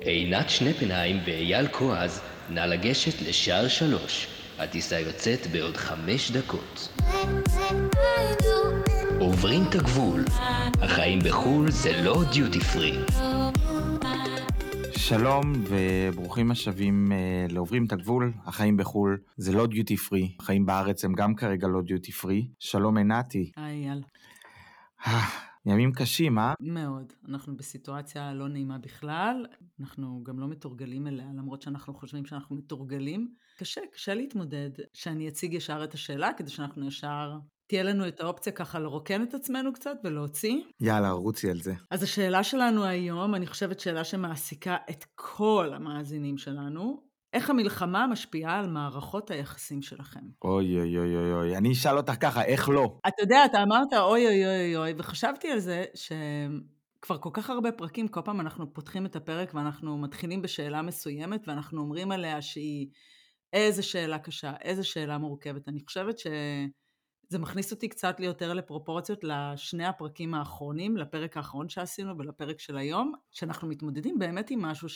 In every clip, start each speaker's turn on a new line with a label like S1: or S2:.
S1: עינת שנפנהיים ואייל כועז, נא לגשת לשער שלוש. הטיסה יוצאת בעוד חמש דקות. עוברים את הגבול. החיים בחו"ל זה לא דיוטי פרי.
S2: שלום וברוכים השבים אה, לעוברים את הגבול, החיים בחו"ל זה לא דיוטי פרי, החיים בארץ הם גם כרגע לא דיוטי פרי. שלום עינתי.
S3: היי אייל.
S2: ימים קשים, אה?
S3: מאוד. אנחנו בסיטואציה לא נעימה בכלל, אנחנו גם לא מתורגלים אליה, למרות שאנחנו חושבים שאנחנו מתורגלים. קשה, קשה להתמודד שאני אציג ישר את השאלה, כדי שאנחנו ישר... תהיה לנו את האופציה ככה לרוקן את עצמנו קצת ולהוציא.
S2: יאללה, רוצי על זה.
S3: אז השאלה שלנו היום, אני חושבת שאלה שמעסיקה את כל המאזינים שלנו, איך המלחמה משפיעה על מערכות היחסים שלכם?
S2: אוי אוי אוי אוי אוי, אני אשאל אותך ככה, איך לא?
S3: אתה יודע, אתה אמרת אוי אוי אוי אוי, וחשבתי על זה שכבר כל כך הרבה פרקים, כל פעם אנחנו פותחים את הפרק ואנחנו מתחילים בשאלה מסוימת, ואנחנו אומרים עליה שהיא איזה שאלה קשה, איזה שאלה מורכבת. אני חושבת ש... זה מכניס אותי קצת ליותר לפרופורציות לשני הפרקים האחרונים, לפרק האחרון שעשינו ולפרק של היום, שאנחנו מתמודדים באמת עם משהו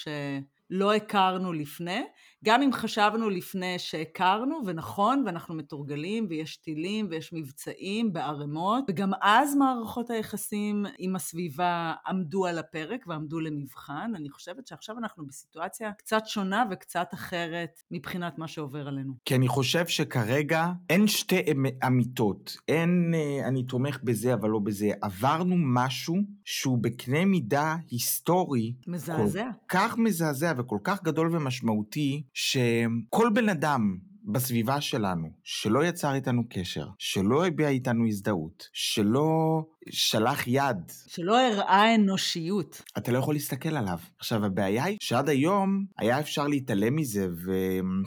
S3: שלא הכרנו לפני, גם אם חשבנו לפני שהכרנו, ונכון, ואנחנו מתורגלים, ויש טילים, ויש מבצעים בערימות, וגם אז מערכות היחסים עם הסביבה עמדו על הפרק ועמדו למבחן. אני חושבת שעכשיו אנחנו בסיטואציה קצת שונה וקצת אחרת מבחינת מה שעובר עלינו.
S2: כי אני חושב שכרגע אין שתי אמיתות. אין אה, אני תומך בזה אבל לא בזה. עברנו משהו שהוא בקנה מידה היסטורי.
S3: מזעזע.
S2: כל כך מזעזע וכל כך גדול ומשמעותי, שכל בן אדם בסביבה שלנו שלא יצר איתנו קשר, שלא הביע איתנו הזדהות, שלא שלח יד.
S3: שלא הראה אנושיות.
S2: אתה לא יכול להסתכל עליו. עכשיו, הבעיה היא שעד היום היה אפשר להתעלם מזה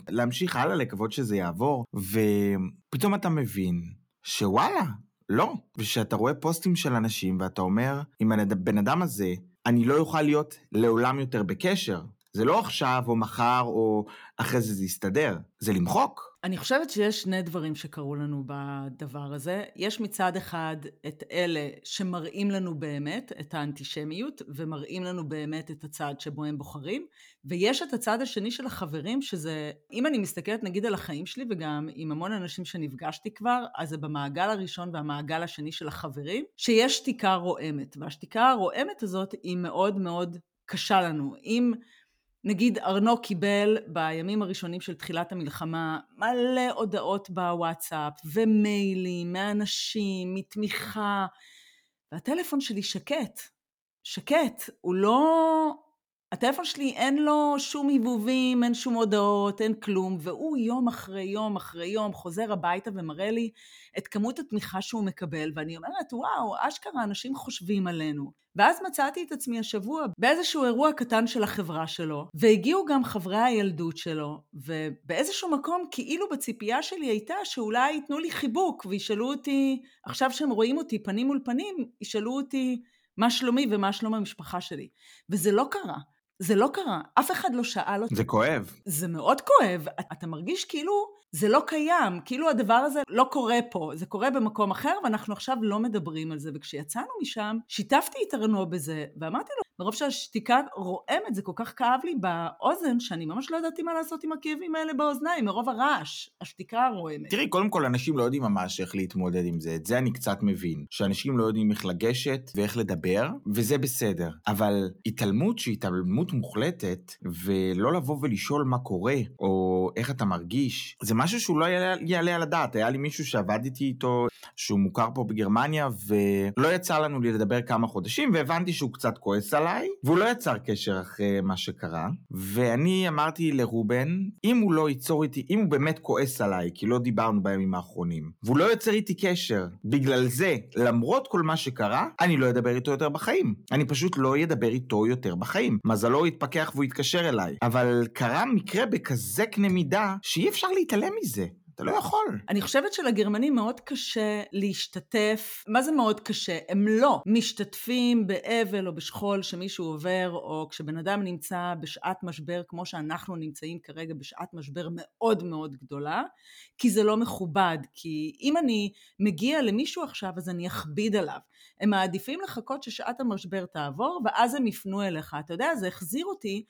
S2: ולהמשיך הלאה לקוות שזה יעבור, ופתאום אתה מבין שוואלה, לא. ושאתה רואה פוסטים של אנשים ואתה אומר, עם הבן אדם הזה, אני לא אוכל להיות לעולם יותר בקשר. זה לא עכשיו או מחר או אחרי זה זה יסתדר, זה למחוק.
S3: אני חושבת שיש שני דברים שקרו לנו בדבר הזה. יש מצד אחד את אלה שמראים לנו באמת את האנטישמיות, ומראים לנו באמת את הצד שבו הם בוחרים, ויש את הצד השני של החברים, שזה, אם אני מסתכלת נגיד על החיים שלי, וגם עם המון אנשים שנפגשתי כבר, אז זה במעגל הראשון והמעגל השני של החברים, שיש שתיקה רועמת, והשתיקה הרועמת הזאת היא מאוד מאוד קשה לנו. אם נגיד ארנו קיבל בימים הראשונים של תחילת המלחמה מלא הודעות בוואטסאפ ומיילים מאנשים, מתמיכה, והטלפון שלי שקט, שקט, הוא לא... הטלפון שלי אין לו שום היבובים, אין שום הודעות, אין כלום, והוא יום אחרי יום אחרי יום חוזר הביתה ומראה לי את כמות התמיכה שהוא מקבל, ואני אומרת, וואו, אשכרה אנשים חושבים עלינו. ואז מצאתי את עצמי השבוע באיזשהו אירוע קטן של החברה שלו, והגיעו גם חברי הילדות שלו, ובאיזשהו מקום כאילו בציפייה שלי הייתה שאולי ייתנו לי חיבוק וישאלו אותי, עכשיו שהם רואים אותי פנים מול פנים, ישאלו אותי מה שלומי ומה שלום המשפחה שלי. וזה לא קרה. זה לא קרה, אף אחד לא שאל אותי.
S2: זה כואב.
S3: זה מאוד כואב. אתה מרגיש כאילו זה לא קיים, כאילו הדבר הזה לא קורה פה, זה קורה במקום אחר ואנחנו עכשיו לא מדברים על זה. וכשיצאנו משם, שיתפתי את ארנו בזה, ואמרתי לו, מרוב שהשתיקה רועמת, זה כל כך כאב לי באוזן, שאני ממש לא ידעתי מה לעשות עם הכאבים האלה באוזניים, מרוב הרעש, השתיקה הרועמת.
S2: תראי, קודם כל, אנשים לא יודעים ממש איך להתמודד עם זה, את זה אני קצת מבין. שאנשים לא יודעים איך לגשת ואיך לדבר, וזה בסדר. אבל התעלמות שהיא התעלמות מוחלטת, ולא לבוא ולשאול מה קורה, או איך אתה מרגיש, זה משהו שהוא לא יעלה, יעלה על הדעת. היה לי מישהו שעבדתי איתו, שהוא מוכר פה בגרמניה, ולא יצא לנו לדבר כמה חודשים, והבנתי שהוא קצת כועס עליי, והוא לא יצר קשר אחרי מה שקרה. ואני אמרתי לרובן, אם הוא לא ייצור איתי, אם הוא באמת כועס עליי, כי לא דיברנו בימים האחרונים, והוא לא יוצר איתי קשר, בגלל זה, למרות כל מה שקרה, אני לא אדבר איתו יותר בחיים. אני פשוט לא אדבר איתו יותר בחיים. מזלו יתפכח והוא יתקשר אליי. אבל קרה מקרה בכזה קנה מידה, שאי אפשר להתעלם מזה. אתה לא יכול.
S3: אני חושבת שלגרמנים מאוד קשה להשתתף, מה זה מאוד קשה? הם לא משתתפים באבל או בשכול שמישהו עובר, או כשבן אדם נמצא בשעת משבר, כמו שאנחנו נמצאים כרגע בשעת משבר מאוד מאוד גדולה, כי זה לא מכובד, כי אם אני מגיע למישהו עכשיו, אז אני אכביד עליו. הם מעדיפים לחכות ששעת המשבר תעבור, ואז הם יפנו אליך. אתה יודע, זה החזיר אותי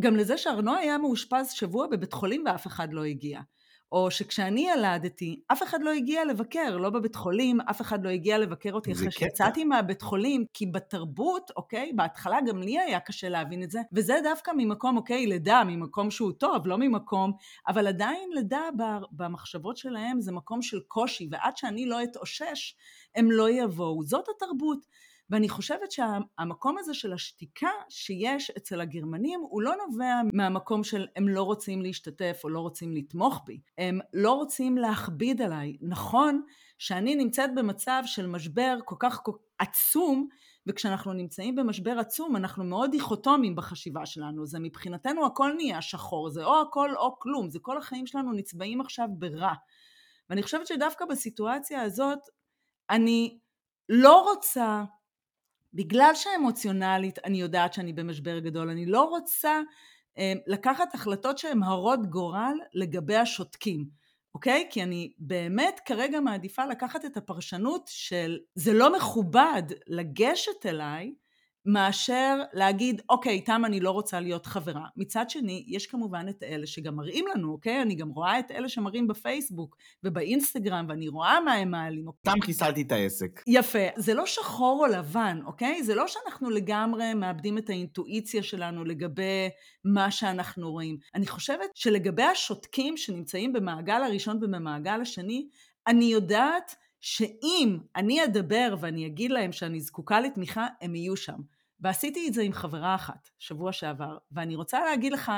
S3: גם לזה שארנו היה מאושפז שבוע בבית חולים ואף אחד לא הגיע. או שכשאני ילדתי, אף אחד לא הגיע לבקר, לא בבית חולים, אף אחד לא הגיע לבקר אותי אחרי שיצאתי מהבית חולים, כי בתרבות, אוקיי, בהתחלה גם לי היה קשה להבין את זה, וזה דווקא ממקום, אוקיי, לידה, ממקום שהוא טוב, לא ממקום, אבל עדיין לידה במחשבות שלהם זה מקום של קושי, ועד שאני לא אתאושש, הם לא יבואו. זאת התרבות. ואני חושבת שהמקום הזה של השתיקה שיש אצל הגרמנים הוא לא נובע מהמקום של הם לא רוצים להשתתף או לא רוצים לתמוך בי, הם לא רוצים להכביד עליי. נכון שאני נמצאת במצב של משבר כל כך עצום, וכשאנחנו נמצאים במשבר עצום אנחנו מאוד דיכוטומיים בחשיבה שלנו, זה מבחינתנו הכל נהיה שחור, זה או הכל או כלום, זה כל החיים שלנו נצבעים עכשיו ברע. ואני חושבת שדווקא בסיטואציה הזאת אני לא רוצה בגלל שאמוציונלית אני יודעת שאני במשבר גדול, אני לא רוצה אה, לקחת החלטות שהן הרות גורל לגבי השותקים, אוקיי? כי אני באמת כרגע מעדיפה לקחת את הפרשנות של זה לא מכובד לגשת אליי מאשר להגיד, אוקיי, איתם אני לא רוצה להיות חברה. מצד שני, יש כמובן את אלה שגם מראים לנו, אוקיי? אני גם רואה את אלה שמראים בפייסבוק ובאינסטגרם, ואני רואה מה הם מעלים.
S2: אותם חיסלתי את העסק.
S3: יפה. זה לא שחור או לבן, אוקיי? זה לא שאנחנו לגמרי מאבדים את האינטואיציה שלנו לגבי מה שאנחנו רואים. אני חושבת שלגבי השותקים שנמצאים במעגל הראשון ובמעגל השני, אני יודעת שאם אני אדבר ואני אגיד להם שאני זקוקה לתמיכה, הם יהיו שם. ועשיתי את זה עם חברה אחת, שבוע שעבר, ואני רוצה להגיד לך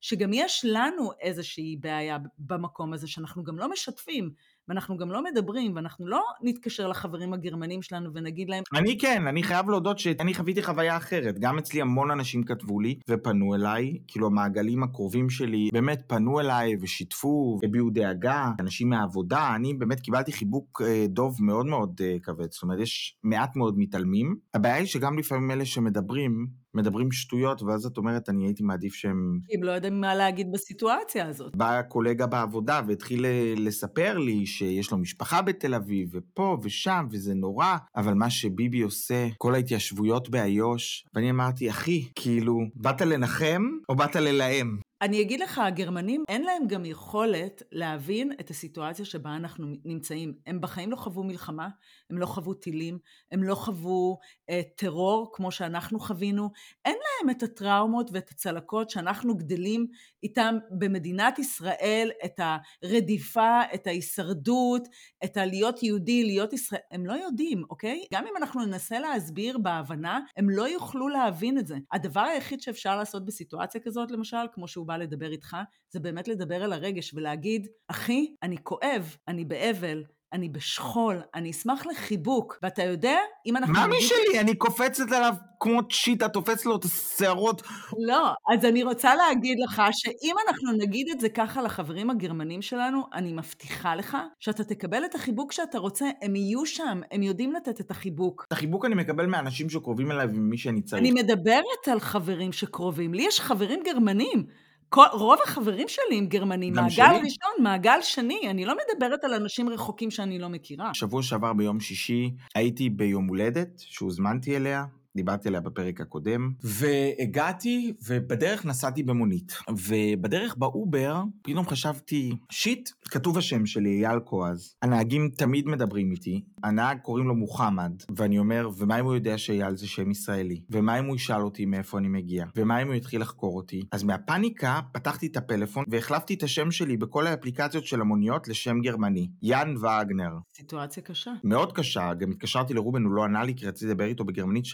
S3: שגם יש לנו איזושהי בעיה במקום הזה, שאנחנו גם לא משתפים. ואנחנו גם לא מדברים, ואנחנו לא נתקשר לחברים הגרמנים שלנו ונגיד להם...
S2: אני כן, אני חייב להודות שאני חוויתי חוויה אחרת. גם אצלי המון אנשים כתבו לי ופנו אליי, כאילו המעגלים הקרובים שלי באמת פנו אליי ושיתפו, הביעו דאגה, אנשים מהעבודה, אני באמת קיבלתי חיבוק אה, דוב מאוד מאוד אה, כבד, זאת אומרת, יש מעט מאוד מתעלמים. הבעיה היא שגם לפעמים אלה שמדברים, מדברים שטויות, ואז את אומרת, אני הייתי מעדיף שהם...
S3: כי הם לא יודעים מה להגיד בסיטואציה הזאת.
S2: בא קולגה בעבודה והתחיל לספר לי שיש לו משפחה בתל אביב, ופה ושם, וזה נורא, אבל מה שביבי עושה, כל ההתיישבויות באיו"ש, ואני אמרתי, אחי, כאילו, באת לנחם או באת ללהם?
S3: אני אגיד לך, הגרמנים, אין להם גם יכולת להבין את הסיטואציה שבה אנחנו נמצאים. הם בחיים לא חוו מלחמה, הם לא חוו טילים, הם לא חוו אה, טרור כמו שאנחנו חווינו. אין להם את הטראומות ואת הצלקות שאנחנו גדלים איתם במדינת ישראל, את הרדיפה, את ההישרדות, את הלהיות יהודי, להיות ישראל. הם לא יודעים, אוקיי? גם אם אנחנו ננסה להסביר בהבנה, הם לא יוכלו להבין את זה. הדבר היחיד שאפשר לעשות בסיטואציה כזאת, למשל, כמו שהוא בא לדבר איתך, זה באמת לדבר על הרגש ולהגיד, אחי, אני כואב, אני באבל, אני בשכול, אני אשמח לחיבוק. ואתה יודע, אם אנחנו...
S2: מאמי נגיד... שלי, אני קופצת עליו כמו צ'יטה, תופס לו את השערות.
S3: לא, אז אני רוצה להגיד לך שאם אנחנו נגיד את זה ככה לחברים הגרמנים שלנו, אני מבטיחה לך שאתה תקבל את החיבוק שאתה רוצה, הם יהיו שם, הם יודעים לתת את החיבוק.
S2: את החיבוק אני מקבל מאנשים שקרובים אליי וממי שאני צריך.
S3: אני מדברת על חברים שקרובים. לי יש חברים גרמנים. כל, רוב החברים שלי הם גרמנים, מעגל שלי? ראשון, מעגל שני, אני לא מדברת על אנשים רחוקים שאני לא מכירה.
S2: שבוע שעבר ביום שישי הייתי ביום הולדת שהוזמנתי אליה, דיברתי עליה בפרק הקודם, והגעתי, ובדרך נסעתי במונית. ובדרך באובר, פתאום חשבתי, שיט, כתוב השם שלי, אייל קואז. הנהגים תמיד מדברים איתי, הנהג קוראים לו מוחמד, ואני אומר, ומה אם הוא יודע שאייל זה שם ישראלי? ומה אם הוא ישאל אותי מאיפה אני מגיע? ומה אם הוא יתחיל לחקור אותי? אז מהפאניקה פתחתי את הפלאפון והחלפתי את השם שלי בכל האפליקציות של המוניות לשם גרמני, יאן וגנר.
S3: סיטואציה קשה.
S2: מאוד קשה, גם התקשרתי לרובן, הוא לא ענה לי כי רציתי לדבר איתו בגרמנית,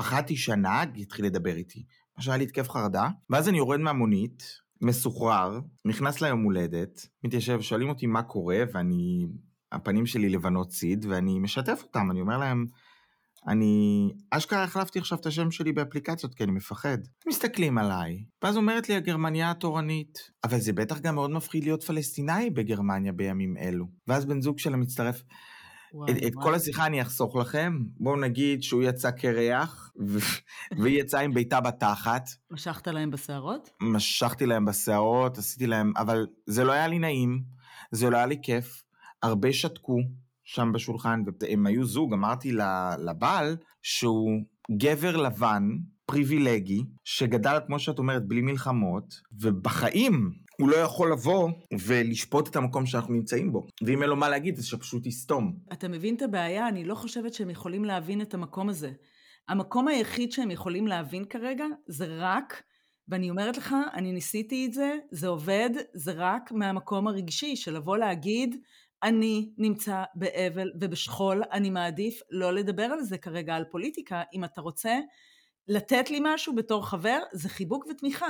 S2: פחדתי שהנהג יתחיל לדבר איתי. מה שהיה לי התקף חרדה, ואז אני יורד מהמונית, מסוחרר, נכנס ליום הולדת, מתיישב, שואלים אותי מה קורה, ואני, הפנים שלי לבנות ציד, ואני משתף אותם, אני אומר להם, אני אשכרה החלפתי עכשיו את השם שלי באפליקציות כי אני מפחד. מסתכלים עליי, ואז אומרת לי הגרמניה התורנית, אבל זה בטח גם מאוד מפחיד להיות פלסטינאי בגרמניה בימים אלו. ואז בן זוג שלה מצטרף,
S3: וואי,
S2: את, את
S3: וואי.
S2: כל השיחה אני אחסוך לכם. בואו נגיד שהוא יצא קרח, והיא יצאה עם ביתה בתחת.
S3: משכת להם בשערות?
S2: משכתי להם בשערות, עשיתי להם, אבל זה לא היה לי נעים, זה לא היה לי כיף. הרבה שתקו שם בשולחן, והם היו זוג, אמרתי לבעל שהוא גבר לבן, פריבילגי, שגדל, כמו שאת אומרת, בלי מלחמות, ובחיים הוא לא יכול לבוא ולשפוט את המקום שאנחנו נמצאים בו. ואם אין לו מה להגיד, אז שפשוט יסתום.
S3: אתה מבין את הבעיה? אני לא חושבת שהם יכולים להבין את המקום הזה. המקום היחיד שהם יכולים להבין כרגע זה רק, ואני אומרת לך, אני ניסיתי את זה, זה עובד, זה רק מהמקום הרגשי של לבוא להגיד, אני נמצא באבל ובשכול, אני מעדיף לא לדבר על זה כרגע, על פוליטיקה. אם אתה רוצה לתת לי משהו בתור חבר, זה חיבוק ותמיכה.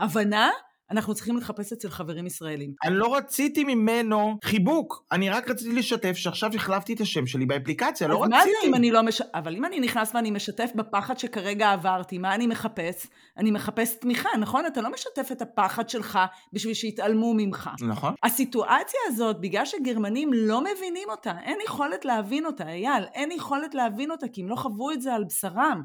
S3: הבנה, אנחנו צריכים לחפש אצל חברים ישראלים.
S2: אני לא רציתי ממנו חיבוק, אני רק רציתי לשתף שעכשיו החלפתי את השם שלי באפליקציה, לא
S3: אז מה זה
S2: רציתי.
S3: אם אני לא מש... אבל אם אני נכנס ואני משתף בפחד שכרגע עברתי, מה אני מחפש? אני מחפש תמיכה, נכון? אתה לא משתף את הפחד שלך בשביל שיתעלמו ממך.
S2: נכון.
S3: הסיטואציה הזאת, בגלל שגרמנים לא מבינים אותה, אין יכולת להבין אותה, אייל, אין יכולת להבין אותה, כי הם לא חוו את זה על בשרם.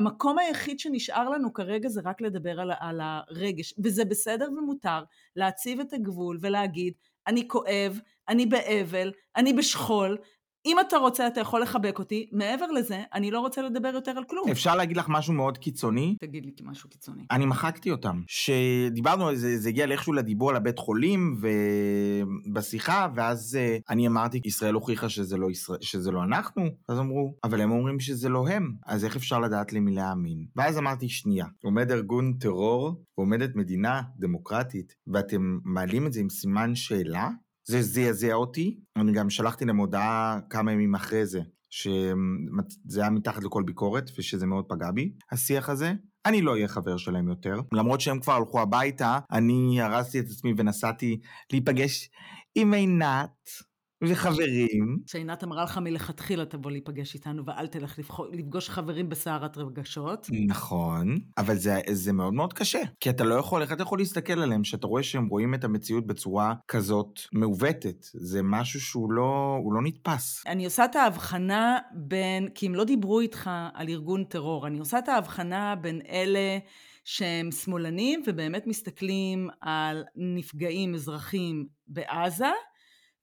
S3: המקום היחיד שנשאר לנו כרגע זה רק לדבר על, על הרגש, וזה בסדר ומותר להציב את הגבול ולהגיד, אני כואב, אני באבל, אני בשכול, אם אתה רוצה אתה יכול לחבק אותי, מעבר לזה, אני לא רוצה לדבר יותר על כלום.
S2: אפשר להגיד לך משהו מאוד קיצוני?
S3: תגיד לי משהו קיצוני.
S2: אני מחקתי אותם. שדיברנו על זה, זה הגיע לאיכשהו לדיבור על הבית חולים ובשיחה, ואז אה, אני אמרתי, ישראל הוכיחה שזה לא, ישראל, שזה לא אנחנו, אז אמרו, אבל הם אומרים שזה לא הם, אז איך אפשר לדעת למי להאמין? ואז אמרתי, שנייה, עומד ארגון טרור ועומדת מדינה דמוקרטית, ואתם מעלים את זה עם סימן שאלה? זה זעזע אותי, אני גם שלחתי להם הודעה כמה ימים אחרי זה, שזה היה מתחת לכל ביקורת, ושזה מאוד פגע בי, השיח הזה. אני לא אהיה חבר שלהם יותר. למרות שהם כבר הלכו הביתה, אני הרסתי את עצמי ונסעתי להיפגש עם עינת וחברים.
S3: שעינת אמרה לך מלכתחילה תבוא להיפגש איתנו ואל תלך לפגוש חברים בסערת רגשות.
S2: נכון, אבל זה, זה מאוד מאוד קשה. כי אתה לא יכול, איך אתה יכול להסתכל עליהם שאתה רואה שהם רואים את המציאות בצורה כזאת מעוותת? זה משהו שהוא לא, לא נתפס.
S3: אני עושה את ההבחנה בין, כי אם לא דיברו איתך על ארגון טרור, אני עושה את ההבחנה בין אלה שהם שמאלנים ובאמת מסתכלים על נפגעים אזרחים בעזה,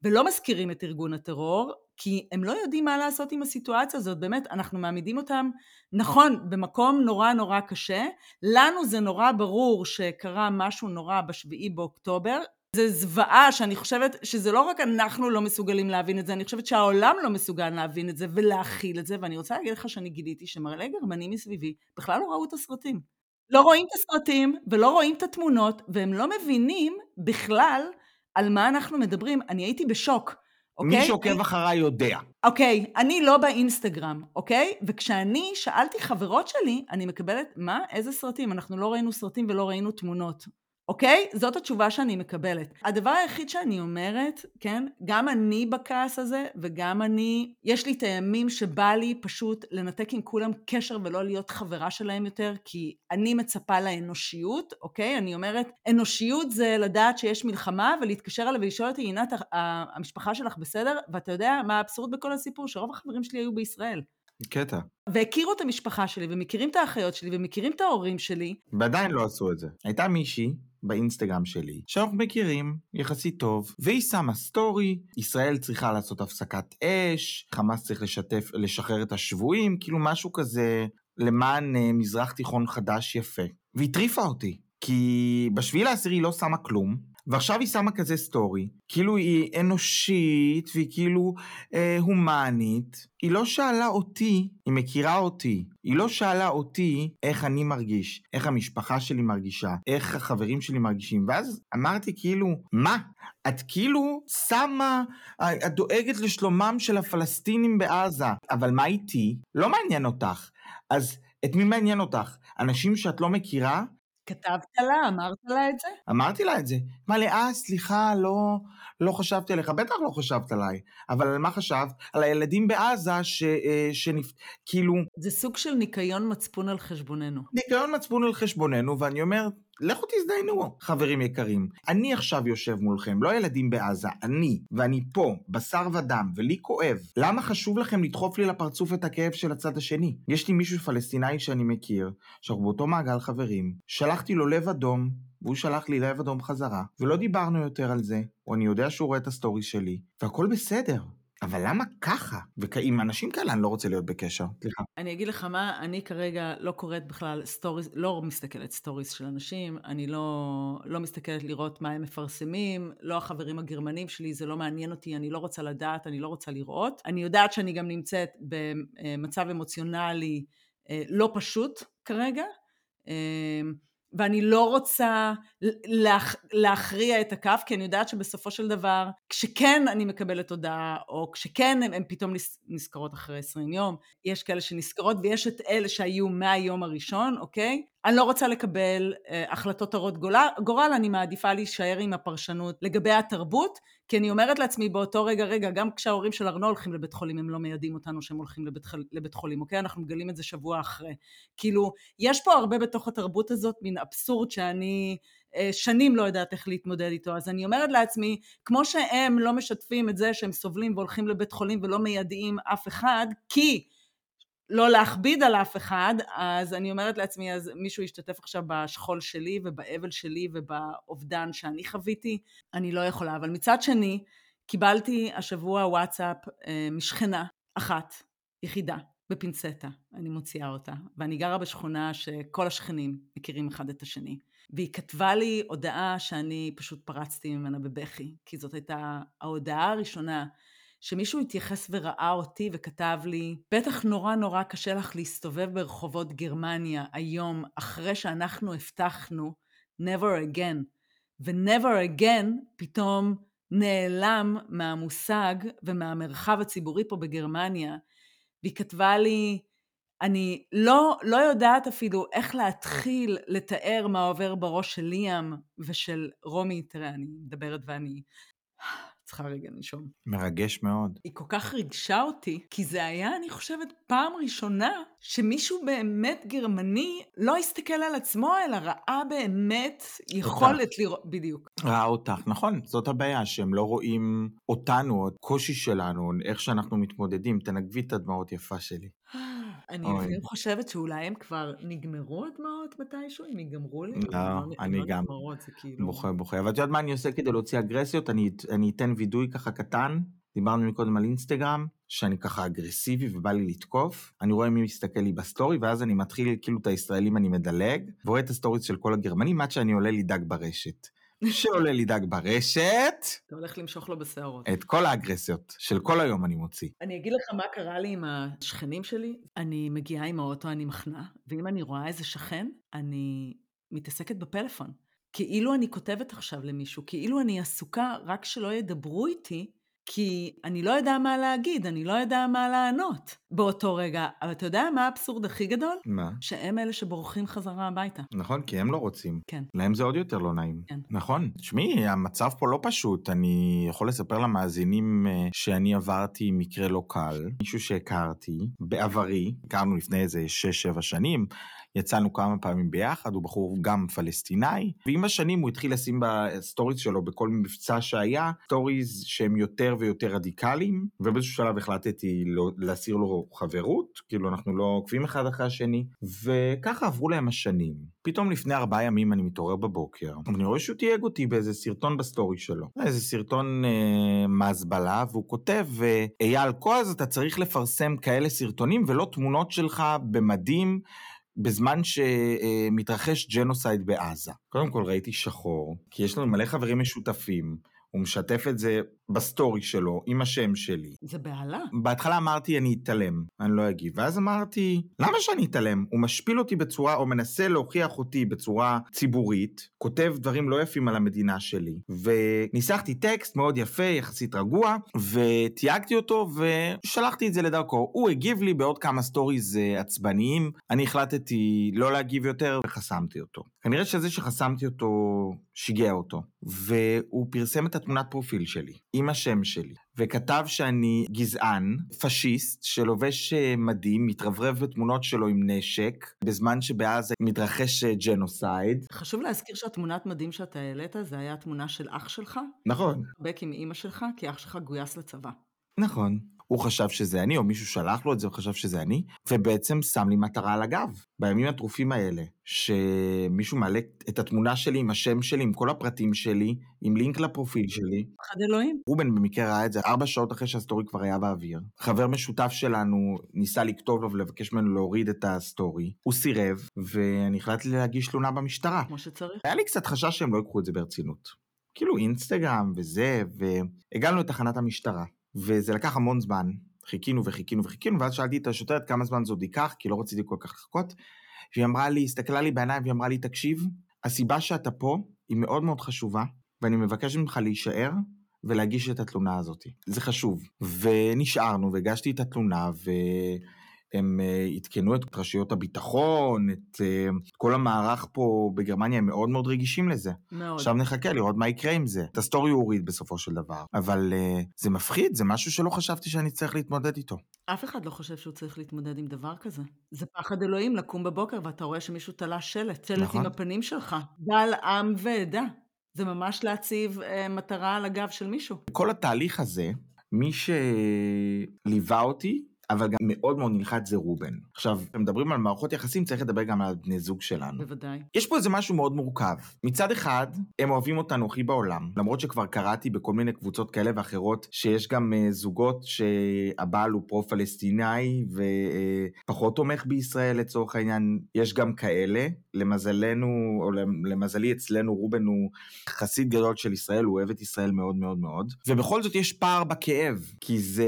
S3: ולא מזכירים את ארגון הטרור, כי הם לא יודעים מה לעשות עם הסיטואציה הזאת, באמת, אנחנו מעמידים אותם, נכון, במקום נורא נורא קשה, לנו זה נורא ברור שקרה משהו נורא בשביעי באוקטובר, זה זוועה שאני חושבת שזה לא רק אנחנו לא מסוגלים להבין את זה, אני חושבת שהעולם לא מסוגל להבין את זה ולהכיל את זה, ואני רוצה להגיד לך שאני גיליתי שמראה גרמנים מסביבי בכלל לא ראו את הסרטים. לא רואים את הסרטים ולא רואים את התמונות, והם לא מבינים בכלל על מה אנחנו מדברים. אני הייתי בשוק, אוקיי?
S2: מי שעוקב אחריי יודע.
S3: אוקיי, אני לא באינסטגרם, אוקיי? וכשאני שאלתי חברות שלי, אני מקבלת, מה? איזה סרטים? אנחנו לא ראינו סרטים ולא ראינו תמונות. אוקיי? זאת התשובה שאני מקבלת. הדבר היחיד שאני אומרת, כן, גם אני בכעס הזה, וגם אני, יש לי את הימים שבא לי פשוט לנתק עם כולם קשר ולא להיות חברה שלהם יותר, כי אני מצפה לאנושיות, אוקיי? אני אומרת, אנושיות זה לדעת שיש מלחמה, ולהתקשר אליי ולשאול אותי, עינת, המשפחה שלך בסדר? ואתה יודע מה האבסורד בכל הסיפור? שרוב החברים שלי היו בישראל.
S2: קטע.
S3: והכירו את המשפחה שלי, ומכירים את האחיות שלי, ומכירים את ההורים שלי,
S2: ועדיין לא עשו את זה. הייתה מישהי באינסטגרם שלי, שאנחנו מכירים יחסית טוב, והיא שמה סטורי, ישראל צריכה לעשות הפסקת אש, חמאס צריך לשתף, לשחרר את השבויים, כאילו משהו כזה למען אה, מזרח תיכון חדש יפה. והטריפה אותי, כי בשביעי לעשירי לא שמה כלום, ועכשיו היא שמה כזה סטורי, כאילו היא אנושית והיא כאילו אה, הומנית. היא לא שאלה אותי, היא מכירה אותי, היא לא שאלה אותי איך אני מרגיש, איך המשפחה שלי מרגישה, איך החברים שלי מרגישים, ואז אמרתי כאילו, מה? את כאילו שמה, את דואגת לשלומם של הפלסטינים בעזה, אבל מה איתי? לא מעניין אותך. אז את מי מעניין אותך? אנשים שאת לא מכירה?
S3: כתבת לה? אמרת לה את זה?
S2: אמרתי לה את זה. אמרה לי, אה, סליחה, לא, לא חשבתי עליך. בטח לא חשבת עליי. אבל על מה חשבת? על הילדים בעזה ש... אה, שנפ... כאילו...
S3: זה סוג של ניקיון מצפון על חשבוננו.
S2: ניקיון מצפון על חשבוננו, ואני אומר, לכו תזדיינו, חברים יקרים. אני עכשיו יושב מולכם, לא ילדים בעזה, אני, ואני פה, בשר ודם, ולי כואב. למה חשוב לכם לדחוף לי לפרצוף את הכאב של הצד השני? יש לי מישהו פלסטינאי שאני מכיר, שאנחנו באותו מעגל חברים, שלחתי לו לב אדום, והוא שלח לי לב אדום חזרה, ולא דיברנו יותר על זה, או אני יודע שהוא רואה את הסטורי שלי, והכל בסדר. אבל למה ככה? ועם אנשים כאלה אני לא רוצה להיות בקשר. סליחה.
S3: אני אגיד לך מה, אני כרגע לא קוראת בכלל סטוריס, לא מסתכלת סטוריס של אנשים, אני לא, לא מסתכלת לראות מה הם מפרסמים, לא החברים הגרמנים שלי, זה לא מעניין אותי, אני לא רוצה לדעת, אני לא רוצה לראות. אני יודעת שאני גם נמצאת במצב אמוציונלי אה, לא פשוט כרגע. ואני לא רוצה להכ... להכריע את הכף, כי אני יודעת שבסופו של דבר, כשכן אני מקבלת הודעה, או כשכן הן פתאום נזכרות אחרי 20 יום, יש כאלה שנזכרות, ויש את אלה שהיו מהיום הראשון, אוקיי? אני לא רוצה לקבל אה, החלטות הרות גורל, אני מעדיפה להישאר עם הפרשנות לגבי התרבות, כי אני אומרת לעצמי באותו רגע, רגע, גם כשההורים של ארנו הולכים לבית חולים, הם לא מיידעים אותנו שהם הולכים לבית, לבית חולים, אוקיי? אנחנו מגלים את זה שבוע אחרי. כאילו, יש פה הרבה בתוך התרבות הזאת, מין אבסורד שאני אה, שנים לא יודעת איך להתמודד איתו. אז אני אומרת לעצמי, כמו שהם לא משתפים את זה שהם סובלים והולכים לבית חולים ולא מיידעים אף אחד, כי לא להכביד על אף אחד, אז אני אומרת לעצמי, אז מישהו ישתתף עכשיו בשכול שלי ובאבל שלי ובאובדן שאני חוויתי, אני לא יכולה. אבל מצד שני, קיבלתי השבוע וואטסאפ אה, משכנה אחת, יחידה, בפינצטה, אני מוציאה אותה, ואני גרה בשכונה שכל השכנים מכירים אחד את השני. והיא כתבה לי הודעה שאני פשוט פרצתי ממנה בבכי, כי זאת הייתה ההודעה הראשונה שמישהו התייחס וראה אותי וכתב לי, בטח נורא נורא קשה לך להסתובב ברחובות גרמניה היום, אחרי שאנחנו הבטחנו never again. ו-never again פתאום נעלם מהמושג ומהמרחב הציבורי פה בגרמניה. והיא כתבה לי, אני לא, לא יודעת אפילו איך להתחיל לתאר מה עובר בראש של ליאם ושל רומי, תראה, אני מדברת ואני צריכה רגע לנשום.
S2: מרגש מאוד.
S3: היא כל כך ריגשה אותי, כי זה היה, אני חושבת, פעם ראשונה שמישהו באמת גרמני לא הסתכל על עצמו, אלא ראה באמת יכולת לראות, בדיוק.
S2: ראה אותך, נכון, זאת הבעיה, שהם לא רואים אותנו, הקושי שלנו, איך שאנחנו מתמודדים. תנגבי את הדמעות יפה שלי.
S3: אני לפעמים חושבת שאולי הם כבר נגמרו הדמעות מתישהו, אם ייגמרו לי.
S2: לא, אני גם כאילו- בוכה בוכה. אבל את יודעת מה אני עושה כדי להוציא אגרסיות? אני אתן וידוי ככה קטן. דיברנו מקודם על אינסטגרם, שאני ככה אגרסיבי ובא לי לתקוף, אני רואה מי מסתכל לי בסטורי, ואז אני מתחיל, כאילו את הישראלים אני מדלג, ורואה את הסטוריז של כל הגרמנים עד שאני עולה לי דג ברשת. שעולה לי דג ברשת.
S3: אתה הולך למשוך לו בשערות.
S2: את כל האגרסיות של כל היום אני מוציא.
S3: אני אגיד לך מה קרה לי עם השכנים שלי. אני מגיעה עם האוטו, אני מחנה, ואם אני רואה איזה שכן, אני מתעסקת בפלאפון. כאילו אני כותבת עכשיו למישהו, כאילו אני עסוקה רק שלא ידברו איתי, כי אני לא יודע מה להגיד, אני לא יודע מה לענות באותו רגע. אבל אתה יודע מה האבסורד הכי גדול?
S2: מה?
S3: שהם אלה שבורחים חזרה הביתה.
S2: נכון, כי הם לא רוצים.
S3: כן.
S2: להם זה עוד יותר לא נעים.
S3: כן.
S2: נכון. תשמעי, המצב פה לא פשוט. אני יכול לספר למאזינים אה, שאני עברתי מקרה לא קל. מישהו שהכרתי בעברי, הכרנו לפני איזה 6-7 שנים, יצאנו כמה פעמים ביחד, הוא בחור גם פלסטיני, ועם השנים הוא התחיל לשים בסטוריז שלו, בכל מבצע שהיה, סטוריז שהם יותר ויותר רדיקליים, ובאיזשהו שלב החלטתי לא, להסיר לו חברות, כאילו אנחנו לא עוקבים אחד אחרי השני, וככה עברו להם השנים. פתאום לפני ארבעה ימים אני מתעורר בבוקר, ואני רואה שהוא תייג אותי באיזה סרטון בסטורי שלו. איזה סרטון אה, מחיזבאללה, והוא כותב, אה, אייל, כל אז אתה צריך לפרסם כאלה סרטונים ולא תמונות שלך במדים. בזמן שמתרחש genocide בעזה. קודם כל ראיתי שחור, כי יש לנו מלא חברים משותפים, הוא משתף את זה בסטורי שלו עם השם שלי.
S3: זה בהלה.
S2: בהתחלה אמרתי אני אתעלם, אני לא אגיב, ואז אמרתי, למה שאני אתעלם? הוא משפיל אותי בצורה, או מנסה להוכיח אותי בצורה ציבורית, כותב דברים לא יפים על המדינה שלי, וניסחתי טקסט מאוד יפה, יחסית רגוע, ותייגתי אותו ושלחתי את זה לדרכו. הוא הגיב לי בעוד כמה סטוריז אה, עצבניים, אני החלטתי לא להגיב יותר וחסמתי אותו. כנראה שזה שחסמתי אותו שיגע אותו, והוא פרסם את התמונת פרופיל שלי, עם השם שלי, וכתב שאני גזען, פשיסט, שלובש אה, מדים, מתרברב בתמונות שלו עם נשק, בזמן שבעזה מתרחש אה, genocide.
S3: חשוב להזכיר שהתמונת מדים שאתה העלית, זה היה תמונה של אח שלך?
S2: נכון.
S3: בק עם אימא שלך, כי אח שלך גויס לצבא.
S2: נכון. הוא חשב שזה אני, או מישהו שלח לו את זה, הוא חשב שזה אני, ובעצם שם לי מטרה על הגב. בימים הטרופים האלה, שמישהו מעלה את התמונה שלי עם השם שלי, עם כל הפרטים שלי, עם לינק לפרופיל שלי.
S3: פחד אלוהים.
S2: רובן במקרה ראה את זה ארבע שעות אחרי שהסטורי כבר היה באוויר. חבר משותף שלנו ניסה לכתוב לו ולבקש ממנו להוריד את הסטורי. הוא סירב, ואני החלטתי להגיש תלונה במשטרה.
S3: כמו שצריך.
S2: היה לי קצת חשש שהם לא ייקחו את זה ברצינות. כאילו אינסטגרם וזה, והגענו לתחנת המשטרה. וזה לקח המון זמן, חיכינו וחיכינו וחיכינו, ואז שאלתי את השוטרת כמה זמן זה עוד ייקח, כי לא רציתי כל כך לחכות, והיא אמרה לי, הסתכלה לי בעיניים והיא אמרה לי, תקשיב, הסיבה שאתה פה היא מאוד מאוד חשובה, ואני מבקש ממך להישאר ולהגיש את התלונה הזאת. זה חשוב. ונשארנו והגשתי את התלונה, ו... הם אה, עדכנו את רשויות הביטחון, את אה, כל המערך פה בגרמניה, הם מאוד מאוד רגישים לזה.
S3: מאוד.
S2: עכשיו נחכה לראות מה יקרה עם זה. את הסטורי הוא הוריד בסופו של דבר. אבל אה, זה מפחיד, זה משהו שלא חשבתי שאני צריך להתמודד איתו.
S3: אף אחד לא חושב שהוא צריך להתמודד עם דבר כזה. זה פחד אלוהים לקום בבוקר ואתה רואה שמישהו תלה שלט, שלט
S2: נכון.
S3: עם הפנים שלך. בעל עם ועדה. זה ממש להציב uh, מטרה על הגב של מישהו.
S2: כל התהליך הזה, מי שליווה אותי, אבל גם מאוד מאוד נלחץ זה רובן. עכשיו, כשמדברים על מערכות יחסים, צריך לדבר גם על בני זוג שלנו.
S3: בוודאי.
S2: יש פה איזה משהו מאוד מורכב. מצד אחד, הם אוהבים אותנו הכי בעולם, למרות שכבר קראתי בכל מיני קבוצות כאלה ואחרות, שיש גם uh, זוגות שהבעל הוא פרו-פלסטיני ופחות uh, תומך בישראל לצורך העניין, יש גם כאלה. למזלנו, או למזלי אצלנו, רובן הוא חסיד גדול של ישראל, הוא אוהב את ישראל מאוד מאוד מאוד. ובכל זאת יש פער בכאב, כי זה...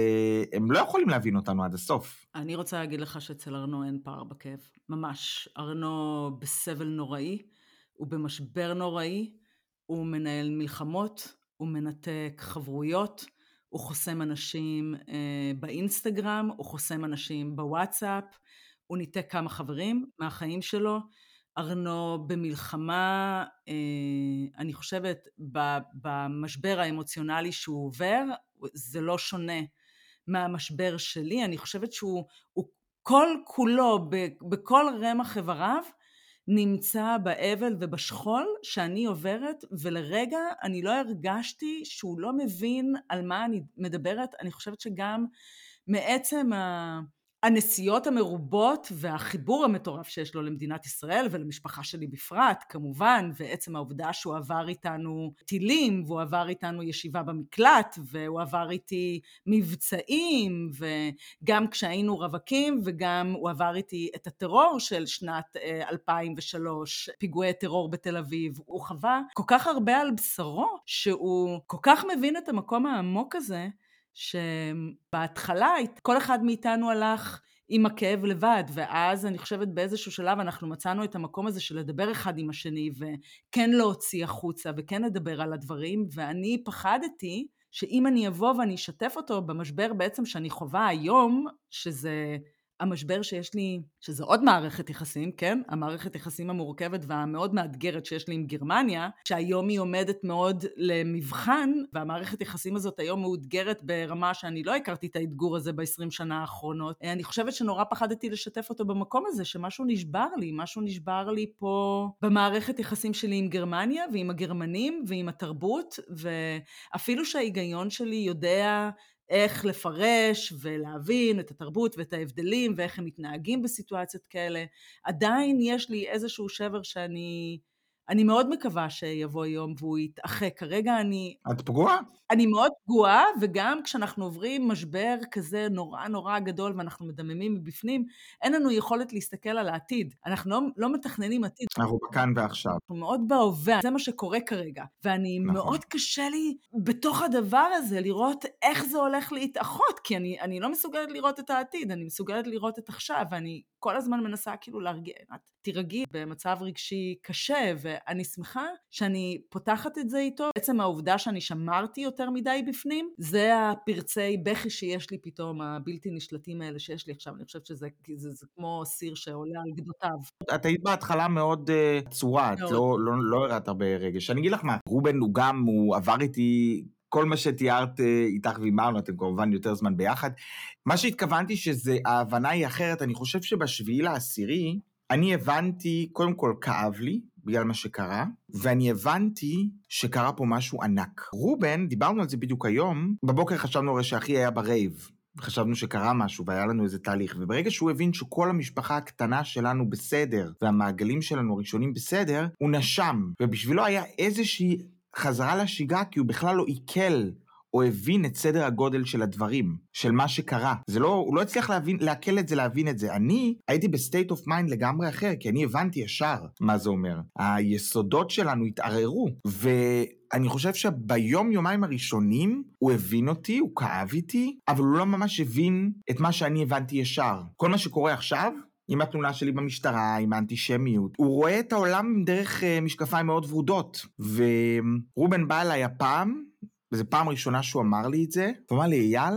S2: הם לא יכולים להבין אותנו עד הסוף.
S3: אני רוצה להגיד לך שאצל ארנו אין פער בכאב. ממש. ארנו בסבל נוראי, הוא במשבר נוראי, הוא מנהל מלחמות, הוא מנתק חברויות, הוא חוסם אנשים אה, באינסטגרם, הוא חוסם אנשים בוואטסאפ, הוא ניתק כמה חברים מהחיים שלו. ארנו במלחמה, אה, אני חושבת, במשבר האמוציונלי שהוא עובר, זה לא שונה מהמשבר שלי, אני חושבת שהוא כל כולו, בכל רמ"ח איבריו, נמצא באבל ובשכול שאני עוברת, ולרגע אני לא הרגשתי שהוא לא מבין על מה אני מדברת. אני חושבת שגם מעצם ה... הנסיעות המרובות והחיבור המטורף שיש לו למדינת ישראל ולמשפחה שלי בפרט, כמובן, ועצם העובדה שהוא עבר איתנו טילים, והוא עבר איתנו ישיבה במקלט, והוא עבר איתי מבצעים, וגם כשהיינו רווקים, וגם הוא עבר איתי את הטרור של שנת 2003, אה, פיגועי טרור בתל אביב. הוא חווה כל כך הרבה על בשרו, שהוא כל כך מבין את המקום העמוק הזה, שבהתחלה כל אחד מאיתנו הלך עם הכאב לבד, ואז אני חושבת באיזשהו שלב אנחנו מצאנו את המקום הזה של לדבר אחד עם השני, וכן להוציא החוצה, וכן לדבר על הדברים, ואני פחדתי שאם אני אבוא ואני אשתף אותו במשבר בעצם שאני חווה היום, שזה המשבר שיש לי, שזה עוד מערכת יחסים, כן? המערכת יחסים המורכבת והמאוד מאתגרת שיש לי עם גרמניה, שהיום היא עומדת מאוד למבחן, והמערכת יחסים הזאת היום מאותגרת ברמה שאני לא הכרתי את האתגור הזה ב-20 שנה האחרונות. אני חושבת שנורא פחדתי לשתף אותו במקום הזה, שמשהו נשבר לי, משהו נשבר לי פה במערכת יחסים שלי עם גרמניה ועם הגרמנים ועם התרבות, ואפילו שההיגיון שלי יודע איך לפרש ולהבין את התרבות ואת ההבדלים ואיך הם מתנהגים בסיטואציות כאלה. עדיין יש לי איזשהו שבר שאני אני מאוד מקווה שיבוא יום והוא יתאחה. כרגע אני...
S2: את פגועה?
S3: אני מאוד פגועה, וגם כשאנחנו עוברים משבר כזה נורא נורא גדול ואנחנו מדממים מבפנים, אין לנו יכולת להסתכל על העתיד. אנחנו לא, לא מתכננים עתיד.
S2: אנחנו בכאן ועכשיו.
S3: אנחנו מאוד בהווה, זה מה שקורה כרגע. ואני, נכון. מאוד קשה לי בתוך הדבר הזה לראות איך זה הולך להתאחות, כי אני, אני לא מסוגלת לראות את העתיד, אני מסוגלת לראות את עכשיו, ואני כל הזמן מנסה כאילו להרגיע, את תירגעי במצב רגשי קשה, ואני שמחה שאני פותחת את זה איתו. בעצם העובדה שאני שמרתי יותר מדי בפנים, זה הפרצי בכי שיש לי פתאום, הבלתי נשלטים האלה שיש לי עכשיו. אני חושבת שזה זה, זה כמו סיר שעולה על גדותיו.
S2: את היית בהתחלה מאוד אה, עצורה, את לא, לא, לא הראת הרבה רגש. אני אגיד לך מה, רובן הוא גם, הוא עבר איתי כל מה שתיארת אה, איתך ואימרנו, אתם כמובן יותר זמן ביחד. מה שהתכוונתי שזה, ההבנה היא אחרת, אני חושב שבשביעי לעשירי, אני הבנתי, קודם כל כאב לי, בגלל מה שקרה, ואני הבנתי שקרה פה משהו ענק. רובן, דיברנו על זה בדיוק היום, בבוקר חשבנו הרי שאחי היה ב rave. חשבנו שקרה משהו והיה לנו איזה תהליך, וברגע שהוא הבין שכל המשפחה הקטנה שלנו בסדר, והמעגלים שלנו הראשונים בסדר, הוא נשם, ובשבילו היה איזושהי חזרה לשגרה כי הוא בכלל לא עיכל או הבין את סדר הגודל של הדברים, של מה שקרה. זה לא, הוא לא הצליח להבין, לעכל את זה, להבין את זה. אני הייתי ב state of mind לגמרי אחר, כי אני הבנתי ישר מה זה אומר. היסודות שלנו התערערו, ואני חושב שביום יומיים הראשונים הוא הבין אותי, הוא כאב איתי, אבל הוא לא ממש הבין את מה שאני הבנתי ישר. כל מה שקורה עכשיו, עם התלונה שלי במשטרה, עם האנטישמיות. הוא רואה את העולם דרך uh, משקפיים מאוד ורודות. ורובן בא אליי הפעם, וזו פעם ראשונה שהוא אמר לי את זה, הוא אמר לי, אייל,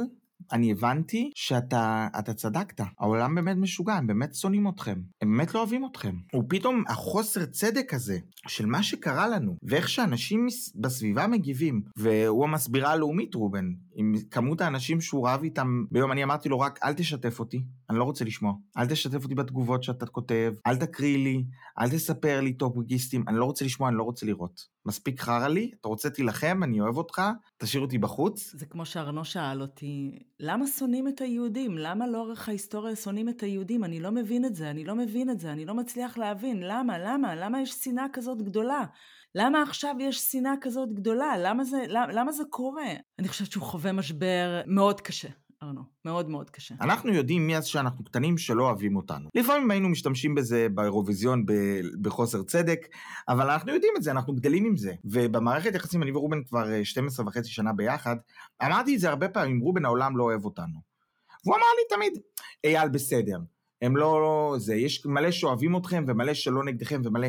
S2: אני הבנתי שאתה צדקת. העולם באמת משוגע, הם באמת שונאים אתכם. הם באמת לא אוהבים אתכם. ופתאום החוסר צדק הזה של מה שקרה לנו, ואיך שאנשים בסביבה מגיבים, והוא המסבירה הלאומית, רובן, עם כמות האנשים שהוא רב איתם ביום, אני אמרתי לו רק, אל תשתף אותי, אני לא רוצה לשמוע. אל תשתף אותי בתגובות שאתה כותב, אל תקריא לי, אל תספר לי טופגיסטים, אני לא רוצה לשמוע, אני לא רוצה לראות. מספיק חרא לי, אתה רוצה תילחם, אני אוהב אותך, תשאיר אותי בחוץ.
S3: זה כמו שארנו שאל אותי, למה שונאים את היהודים? למה לאורך ההיסטוריה שונאים את היהודים? אני לא מבין את זה, אני לא מבין את זה, אני לא מצליח להבין. למה? למה? למה יש שנאה כזאת גדולה? למה עכשיו יש שנאה כזאת גדולה? למה זה, למה, למה זה קורה? אני חושבת שהוא חווה משבר מאוד קשה. ארנו, מאוד מאוד קשה.
S2: אנחנו יודעים מאז שאנחנו קטנים שלא אוהבים אותנו. לפעמים היינו משתמשים בזה באירוויזיון בחוסר צדק, אבל אנחנו יודעים את זה, אנחנו גדלים עם זה. ובמערכת יחסים, אני ורובן כבר 12 אה, וחצי שנה ביחד, אמרתי את זה הרבה פעמים, רובן העולם לא אוהב אותנו. והוא אמר לי תמיד, אייל בסדר, הם לא, לא זה, יש מלא שאוהבים אתכם ומלא שלא נגדכם ומלא...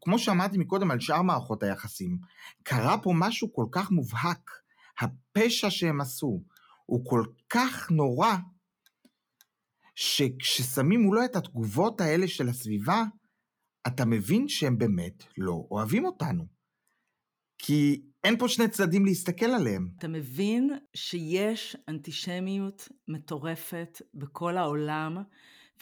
S2: כמו שאמרתי מקודם על שאר מערכות היחסים, קרה פה משהו כל כך מובהק, הפשע שהם עשו, הוא כל כך נורא, שכששמים מולו את התגובות האלה של הסביבה, אתה מבין שהם באמת לא אוהבים אותנו. כי אין פה שני צדדים להסתכל עליהם.
S3: אתה מבין שיש אנטישמיות מטורפת בכל העולם,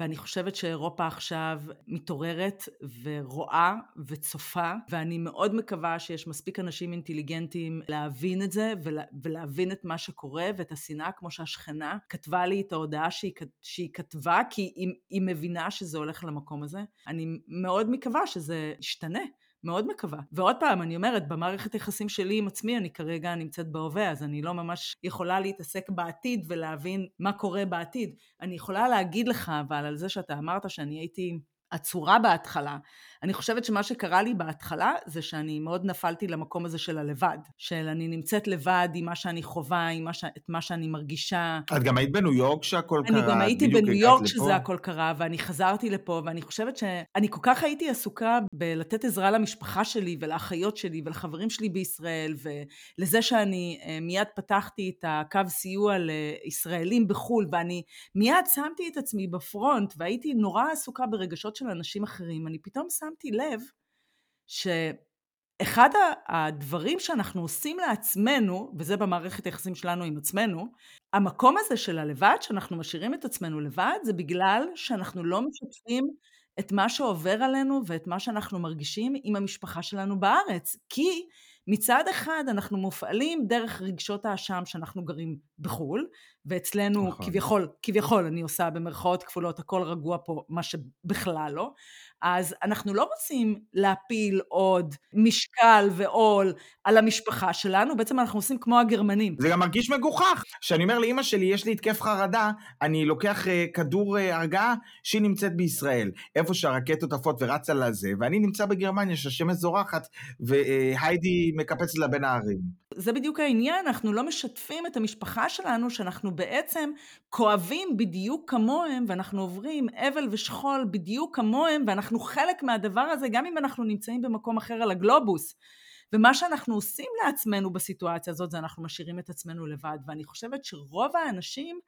S3: ואני חושבת שאירופה עכשיו מתעוררת ורואה וצופה, ואני מאוד מקווה שיש מספיק אנשים אינטליגנטים להבין את זה ולה, ולהבין את מה שקורה ואת השנאה, כמו שהשכנה כתבה לי את ההודעה שהיא, שהיא כתבה, כי היא, היא מבינה שזה הולך למקום הזה. אני מאוד מקווה שזה ישתנה. מאוד מקווה. ועוד פעם, אני אומרת, במערכת היחסים שלי עם עצמי, אני כרגע נמצאת בהווה, אז אני לא ממש יכולה להתעסק בעתיד ולהבין מה קורה בעתיד. אני יכולה להגיד לך, אבל על זה שאתה אמרת שאני הייתי עצורה בהתחלה. אני חושבת שמה שקרה לי בהתחלה זה שאני מאוד נפלתי למקום הזה של הלבד. של אני נמצאת לבד עם מה שאני חווה, עם מה ש... את מה שאני מרגישה.
S2: את גם היית בניו יורק שהכל קרה.
S3: אני גם הייתי בניו יורק שזה הכל קרה, ואני חזרתי לפה, ואני חושבת שאני כל כך הייתי עסוקה בלתת עזרה למשפחה שלי ולאחיות שלי ולחברים שלי בישראל, ולזה שאני אה, מיד פתחתי את הקו סיוע לישראלים בחו"ל, ואני מיד שמתי את עצמי בפרונט, והייתי נורא עסוקה ברגשות של אנשים אחרים. אני פתאום שמתי לב שאחד הדברים שאנחנו עושים לעצמנו, וזה במערכת היחסים שלנו עם עצמנו, המקום הזה של הלבד, שאנחנו משאירים את עצמנו לבד, זה בגלל שאנחנו לא משתפים את מה שעובר עלינו ואת מה שאנחנו מרגישים עם המשפחה שלנו בארץ. כי מצד אחד אנחנו מופעלים דרך רגשות האשם שאנחנו גרים בחו"ל, ואצלנו נכון. כביכול, כביכול אני עושה במרכאות כפולות, הכל רגוע פה, מה שבכלל לא, אז אנחנו לא רוצים להפיל עוד משקל ועול על המשפחה שלנו, בעצם אנחנו עושים כמו הגרמנים.
S2: זה גם מרגיש מגוחך. כשאני אומר לאימא שלי, יש לי התקף חרדה, אני לוקח uh, כדור uh, הרגעה שהיא נמצאת בישראל, איפה שהרקטות עפות ורצה לזה, ואני נמצא בגרמניה שהשמש זורחת, והיידי מקפצת לה בין הערים.
S3: זה בדיוק העניין, אנחנו לא משתפים את המשפחה שלנו, שאנחנו בעצם כואבים בדיוק כמוהם, ואנחנו עוברים אבל ושכול בדיוק כמוהם, ואנחנו חלק מהדבר הזה, גם אם אנחנו נמצאים במקום אחר על הגלובוס. ומה שאנחנו עושים לעצמנו בסיטואציה הזאת, זה אנחנו משאירים את עצמנו לבד. ואני חושבת שרוב האנשים,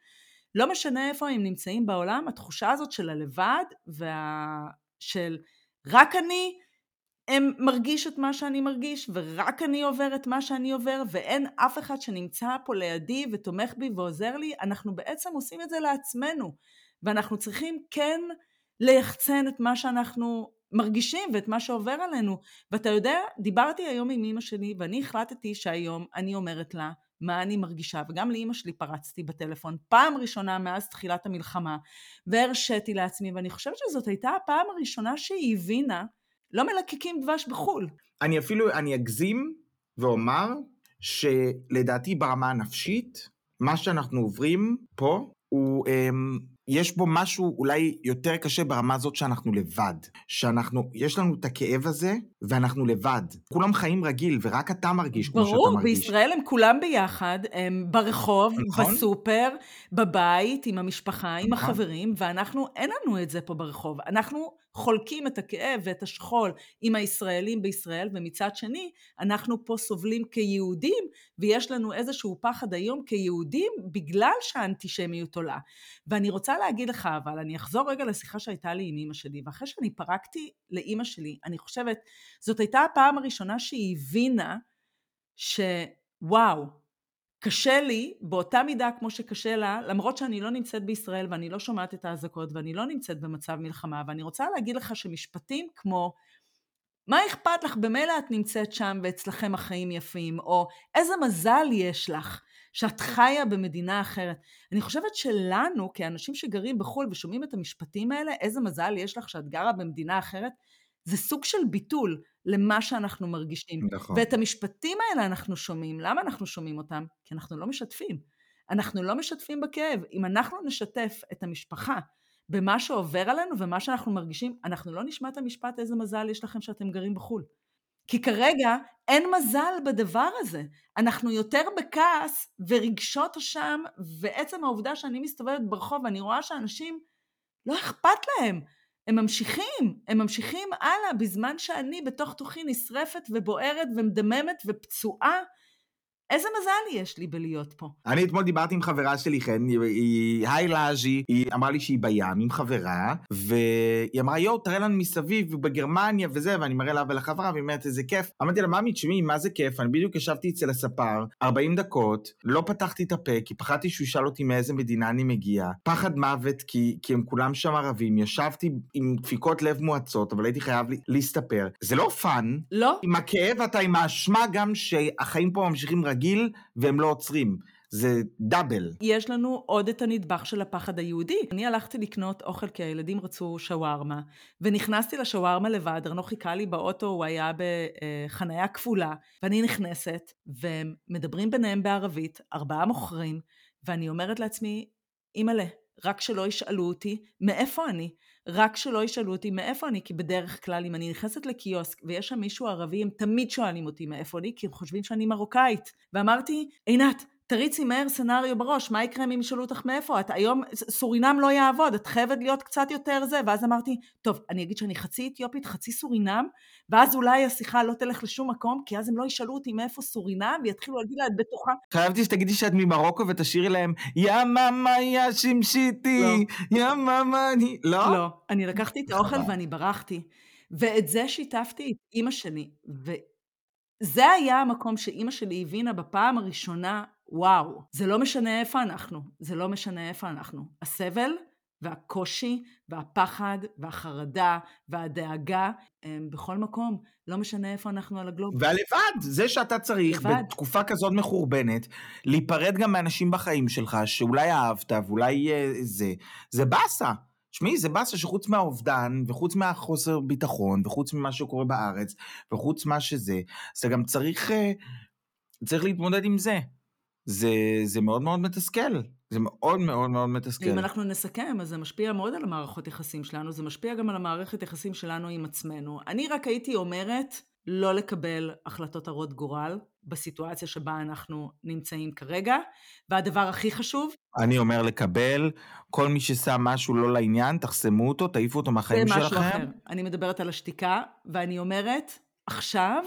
S3: לא משנה איפה הם נמצאים בעולם, התחושה הזאת של הלבד, וה... של רק אני, הם מרגיש את מה שאני מרגיש, ורק אני עובר את מה שאני עובר, ואין אף אחד שנמצא פה לידי ותומך בי ועוזר לי, אנחנו בעצם עושים את זה לעצמנו. ואנחנו צריכים כן ליחצן את מה שאנחנו מרגישים ואת מה שעובר עלינו. ואתה יודע, דיברתי היום עם אמא שלי, ואני החלטתי שהיום אני אומרת לה מה אני מרגישה, וגם לאימא שלי פרצתי בטלפון, פעם ראשונה מאז תחילת המלחמה, והרשיתי לעצמי, ואני חושבת שזאת הייתה הפעם הראשונה שהיא הבינה לא מלקקים דבש בחו"ל.
S2: אני אפילו, אני אגזים ואומר שלדעתי ברמה הנפשית, מה שאנחנו עוברים פה הוא אמ, יש בו משהו אולי יותר קשה ברמה הזאת שאנחנו לבד. שאנחנו, יש לנו את הכאב הזה, ואנחנו לבד. כולם חיים רגיל, ורק אתה מרגיש כמו שאתה מרגיש.
S3: ברור, בישראל הם כולם ביחד, הם ברחוב, נכון? בסופר, בבית, עם המשפחה, עם נכון. החברים, ואנחנו, אין לנו את זה פה ברחוב. אנחנו חולקים את הכאב ואת השכול עם הישראלים בישראל, ומצד שני, אנחנו פה סובלים כיהודים, ויש לנו איזשהו פחד היום כיהודים, בגלל שהאנטישמיות עולה. ואני רוצה להגיד לך, אבל אני אחזור רגע לשיחה שהייתה לי עם אימא שלי, ואחרי שאני פרקתי לאימא שלי, אני חושבת, זאת הייתה הפעם הראשונה שהיא הבינה שוואו, קשה לי באותה מידה כמו שקשה לה, למרות שאני לא נמצאת בישראל ואני לא שומעת את האזעקות ואני לא נמצאת במצב מלחמה, ואני רוצה להגיד לך שמשפטים כמו מה אכפת לך, במילא את נמצאת שם ואצלכם החיים יפים, או איזה מזל יש לך שאת חיה במדינה אחרת. אני חושבת שלנו, כאנשים שגרים בחו"ל ושומעים את המשפטים האלה, איזה מזל יש לך שאת גרה במדינה אחרת, זה סוג של ביטול למה שאנחנו מרגישים. נכון. ואת המשפטים האלה אנחנו שומעים. למה אנחנו שומעים אותם? כי אנחנו לא משתפים. אנחנו לא משתפים בכאב. אם אנחנו נשתף את המשפחה במה שעובר עלינו ומה שאנחנו מרגישים, אנחנו לא נשמע את המשפט איזה מזל יש לכם שאתם גרים בחו"ל. כי כרגע אין מזל בדבר הזה. אנחנו יותר בכעס ורגשות אשם, ועצם העובדה שאני מסתובבת ברחוב ואני רואה שאנשים, לא אכפת להם. הם ממשיכים, הם ממשיכים הלאה, בזמן שאני בתוך תוכי נשרפת ובוערת ומדממת ופצועה. איזה מזל יש לי בלהיות פה.
S2: אני אתמול דיברתי עם חברה שלי, חן, היא, היי לאז'י, היא אמרה לי שהיא בים עם חברה, והיא אמרה, יואו, תראה לנו מסביב, בגרמניה וזה, ואני מראה לה ולחברה, והיא אומרת, איזה כיף. אמרתי לה, ממי, תשמעי, מה זה כיף? אני בדיוק ישבתי אצל הספר, 40 דקות, לא פתחתי את הפה, כי פחדתי שהוא ישאל אותי מאיזה מדינה אני מגיע. פחד מוות, כי, כי הם כולם שם ערבים, ישבתי עם דפיקות לב מואצות, אבל הייתי חייב להסתפר. זה לא fun.
S3: לא.
S2: עם הכאב אתה עם האשמה גם שהחיים פה ממשיכים רגיל. רגיל והם לא עוצרים. זה דאבל.
S3: יש לנו עוד את הנדבך של הפחד היהודי. אני הלכתי לקנות אוכל כי הילדים רצו שווארמה, ונכנסתי לשווארמה לבד, ארנו חיכה לי באוטו, הוא היה בחניה כפולה, ואני נכנסת, והם מדברים ביניהם בערבית, ארבעה מוכרים, ואני אומרת לעצמי, אימא'לה, רק שלא ישאלו אותי מאיפה אני. רק שלא ישאלו אותי מאיפה אני, כי בדרך כלל אם אני נכנסת לקיוסק ויש שם מישהו ערבי, הם תמיד שואלים אותי מאיפה אני, כי הם חושבים שאני מרוקאית. ואמרתי, עינת, תריצי מהר סנאריו בראש, מה יקרה אם ישאלו אותך מאיפה את? היום סורינם לא יעבוד, את חייבת להיות קצת יותר זה. ואז אמרתי, טוב, אני אגיד שאני חצי אתיופית, חצי סורינם, ואז אולי השיחה לא תלך לשום מקום, כי אז הם לא ישאלו אותי מאיפה סורינם, ויתחילו להגיד לה, את בטוחה.
S2: חייבתי שתגידי שאת ממרוקו ותשאירי להם, יא מאמה יא שמשיתי, לא. יא מאמה אני... לא?
S3: לא. אני לקחתי את האוכל ואני ברחתי. ואת זה שיתפתי את אימא שלי, וזה היה המקום שאימא שלי הבינה בפעם הראשונה וואו, זה לא משנה איפה אנחנו, זה לא משנה איפה אנחנו. הסבל והקושי והפחד והחרדה והדאגה הם בכל מקום, לא משנה איפה אנחנו על הגלוב.
S2: והלבד, זה שאתה צריך לבד. בתקופה כזאת מחורבנת, להיפרד גם מאנשים בחיים שלך שאולי אהבת ואולי אה, זה, זה באסה. תשמעי, זה באסה שחוץ מהאובדן, וחוץ מהחוסר ביטחון, וחוץ ממה שקורה בארץ, וחוץ מה שזה, אז אתה גם צריך, אה, צריך להתמודד עם זה. זה, זה מאוד מאוד מתסכל. זה מאוד מאוד מאוד מתסכל.
S3: ואם אנחנו נסכם, אז זה משפיע מאוד על המערכות יחסים שלנו, זה משפיע גם על המערכת יחסים שלנו עם עצמנו. אני רק הייתי אומרת, לא לקבל החלטות הרות גורל בסיטואציה שבה אנחנו נמצאים כרגע. והדבר הכי חשוב...
S2: אני אומר לקבל, כל מי ששם משהו לא לעניין, תחסמו אותו, תעיפו אותו מהחיים שלכם.
S3: זה משהו אחר. אני מדברת על השתיקה, ואני אומרת, עכשיו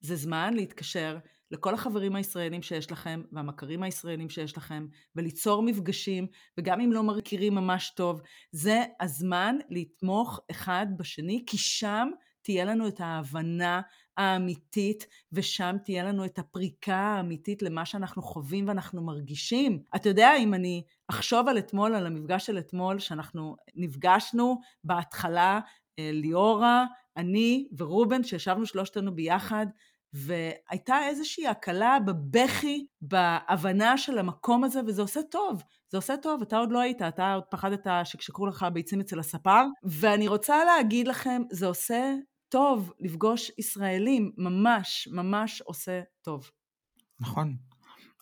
S3: זה זמן להתקשר לכל החברים הישראלים שיש לכם, והמכרים הישראלים שיש לכם, וליצור מפגשים, וגם אם לא מכירים ממש טוב, זה הזמן לתמוך אחד בשני, כי שם תהיה לנו את ההבנה האמיתית, ושם תהיה לנו את הפריקה האמיתית למה שאנחנו חווים ואנחנו מרגישים. אתה יודע, אם אני אחשוב על אתמול, על המפגש של אתמול, שאנחנו נפגשנו בהתחלה, אה, ליאורה, אני ורובן, שישבנו שלושתנו ביחד, והייתה איזושהי הקלה בבכי, בהבנה של המקום הזה, וזה עושה טוב. זה עושה טוב, אתה עוד לא היית, אתה עוד פחדת שיקשקו לך ביצים אצל הספר, ואני רוצה להגיד לכם, זה עושה טוב לפגוש ישראלים, ממש, ממש עושה טוב.
S2: נכון.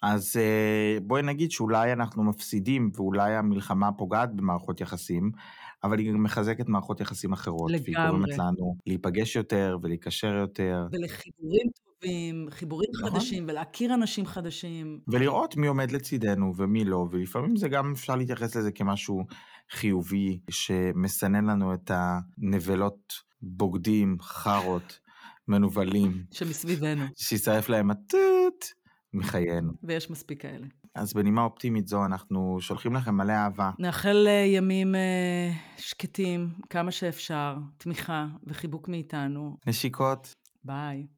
S2: אז אה, בואי נגיד שאולי אנחנו מפסידים, ואולי המלחמה פוגעת במערכות יחסים, אבל היא גם מחזקת מערכות יחסים אחרות. לגמרי. והיא גורמת לנו להיפגש יותר ולהיקשר יותר.
S3: ולחיבורים טובים, חיבורים נכון. חדשים, ולהכיר אנשים חדשים.
S2: ולראות מי עומד לצידנו ומי לא, ולפעמים זה גם אפשר להתייחס לזה כמשהו חיובי, שמסנן לנו את הנבלות בוגדים, חארות, מנוולים.
S3: שמסביבנו.
S2: שישרף להם הטוט מחיינו.
S3: ויש מספיק כאלה.
S2: אז בנימה אופטימית זו, אנחנו שולחים לכם מלא אהבה.
S3: נאחל אה, ימים אה, שקטים, כמה שאפשר, תמיכה וחיבוק מאיתנו.
S2: נשיקות.
S3: ביי.